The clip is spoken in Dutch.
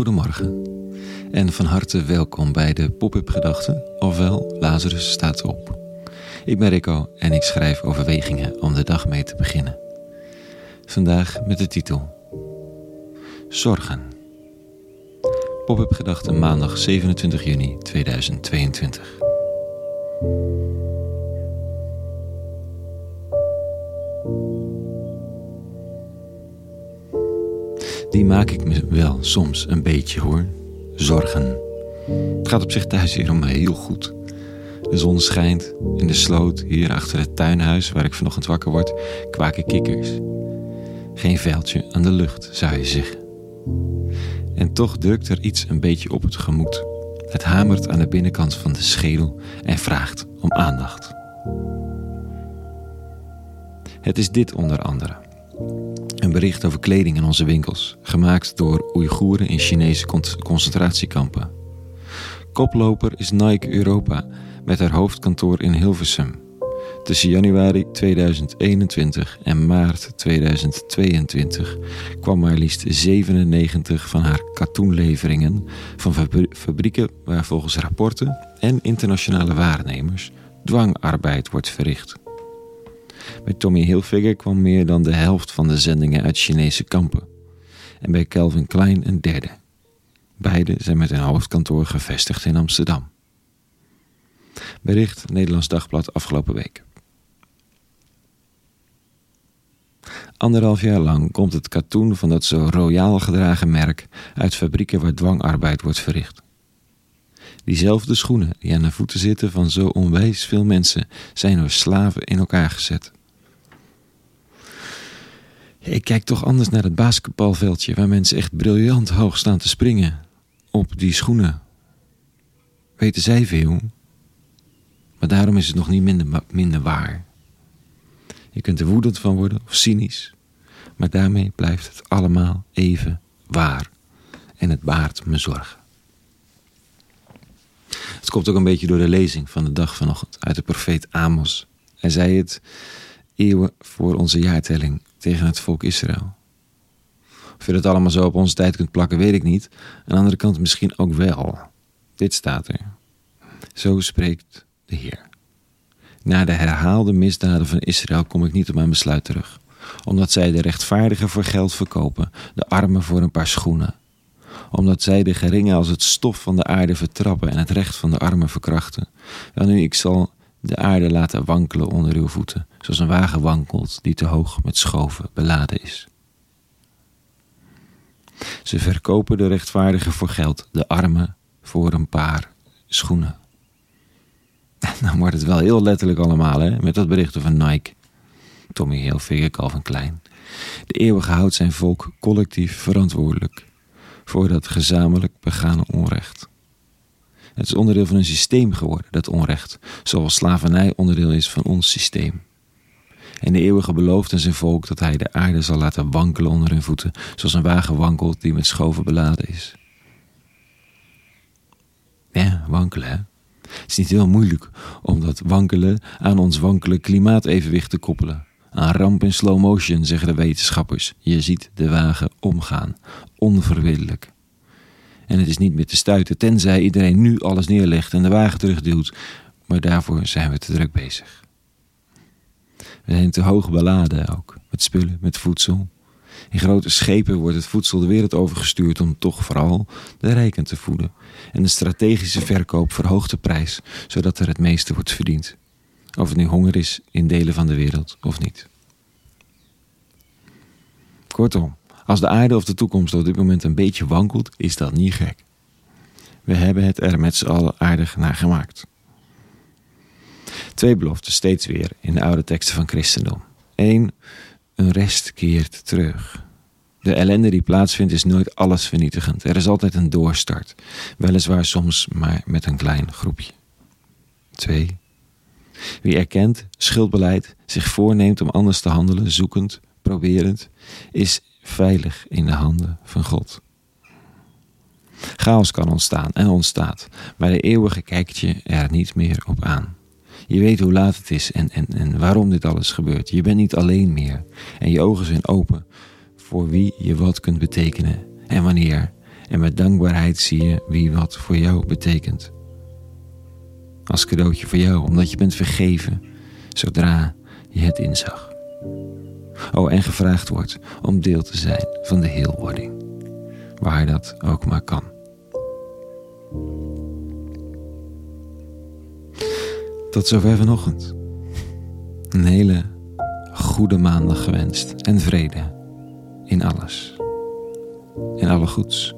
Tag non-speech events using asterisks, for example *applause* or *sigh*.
Goedemorgen en van harte welkom bij de Pop-up Gedachten, ofwel Lazarus staat op. Ik ben Rico en ik schrijf overwegingen om de dag mee te beginnen. Vandaag met de titel Zorgen. Pop-up Gedachten maandag 27 juni 2022. Die maak ik me wel soms een beetje hoor. Zorgen. Het gaat op zich thuis hier om mij heel goed. De zon schijnt. In de sloot, hier achter het tuinhuis waar ik vanochtend wakker word, kwaken kikkers. Geen veldje aan de lucht, zou je zeggen. En toch drukt er iets een beetje op het gemoed. Het hamert aan de binnenkant van de schedel en vraagt om aandacht. Het is dit onder andere. Een bericht over kleding in onze winkels, gemaakt door Oeigoeren in Chinese concentratiekampen. Koploper is Nike Europa met haar hoofdkantoor in Hilversum. Tussen januari 2021 en maart 2022 kwam maar liefst 97 van haar katoenleveringen van fabrieken waar volgens rapporten en internationale waarnemers dwangarbeid wordt verricht. Bij Tommy Hilfiger kwam meer dan de helft van de zendingen uit Chinese kampen. En bij Calvin Klein een derde. Beide zijn met hun hoofdkantoor gevestigd in Amsterdam. Bericht Nederlands Dagblad afgelopen week. Anderhalf jaar lang komt het katoen van dat zo royaal gedragen merk uit fabrieken waar dwangarbeid wordt verricht. Diezelfde schoenen die aan de voeten zitten van zo onwijs veel mensen zijn door slaven in elkaar gezet. Ik kijk toch anders naar het basketbalveldje waar mensen echt briljant hoog staan te springen op die schoenen. Weten zij veel, maar daarom is het nog niet minder, minder waar. Je kunt er woedend van worden of cynisch, maar daarmee blijft het allemaal even waar. En het baart me zorgen. Het komt ook een beetje door de lezing van de dag vanochtend uit de profeet Amos. Hij zei het eeuwen voor onze jaartelling tegen het volk Israël. Of je dat allemaal zo op onze tijd kunt plakken, weet ik niet. Aan de andere kant misschien ook wel. Dit staat er. Zo spreekt de Heer. Na de herhaalde misdaden van Israël kom ik niet op mijn besluit terug. Omdat zij de rechtvaardigen voor geld verkopen, de armen voor een paar schoenen. Omdat zij de geringen als het stof van de aarde vertrappen en het recht van de armen verkrachten. Welnu, ik zal de aarde laten wankelen onder uw voeten, zoals een wagen wankelt die te hoog met schoven beladen is. Ze verkopen de rechtvaardigen voor geld, de armen voor een paar schoenen. *laughs* Dan wordt het wel heel letterlijk allemaal, hè, met dat bericht over Nike. Tommy Hilfiger, Calvin Klein. De eeuwige houdt zijn volk collectief verantwoordelijk voor dat gezamenlijk begane onrecht. Het is onderdeel van een systeem geworden, dat onrecht, zoals slavernij onderdeel is van ons systeem. En de eeuwige belooft aan zijn volk dat hij de aarde zal laten wankelen onder hun voeten, zoals een wagen wankelt die met schoven beladen is. Ja, wankelen, hè? Het is niet heel moeilijk om dat wankelen aan ons wankele klimaatevenwicht te koppelen. Aan ramp in slow motion, zeggen de wetenschappers. Je ziet de wagen omgaan, onverwiddelijk. En het is niet meer te stuiten, tenzij iedereen nu alles neerlegt en de wagen terugduwt. Maar daarvoor zijn we te druk bezig. We zijn te hoog beladen ook, met spullen, met voedsel. In grote schepen wordt het voedsel de wereld overgestuurd om toch vooral de rijken te voeden. En de strategische verkoop verhoogt de prijs, zodat er het meeste wordt verdiend. Of het nu honger is in delen van de wereld of niet. Kortom, als de aarde of de toekomst op dit moment een beetje wankelt, is dat niet gek. We hebben het er met z'n allen aardig naar gemaakt. Twee beloften steeds weer in de oude teksten van christendom. Eén, een rest keert terug. De ellende die plaatsvindt is nooit alles vernietigend. Er is altijd een doorstart, weliswaar soms maar met een klein groepje. Twee, wie erkent, schuldbeleid, zich voorneemt om anders te handelen, zoekend, proberend, is veilig in de handen van God. Chaos kan ontstaan en ontstaat, maar de eeuwige kijkt je er niet meer op aan. Je weet hoe laat het is en, en, en waarom dit alles gebeurt. Je bent niet alleen meer en je ogen zijn open voor wie je wat kunt betekenen en wanneer En met dankbaarheid zie je wie wat voor jou betekent. Als cadeautje voor jou, omdat je bent vergeven zodra je het inzag. Oh, en gevraagd wordt om deel te zijn van de heelwording, waar dat ook maar kan. Tot zover vanochtend. Een hele goede maandag gewenst en vrede in alles. In alle goeds.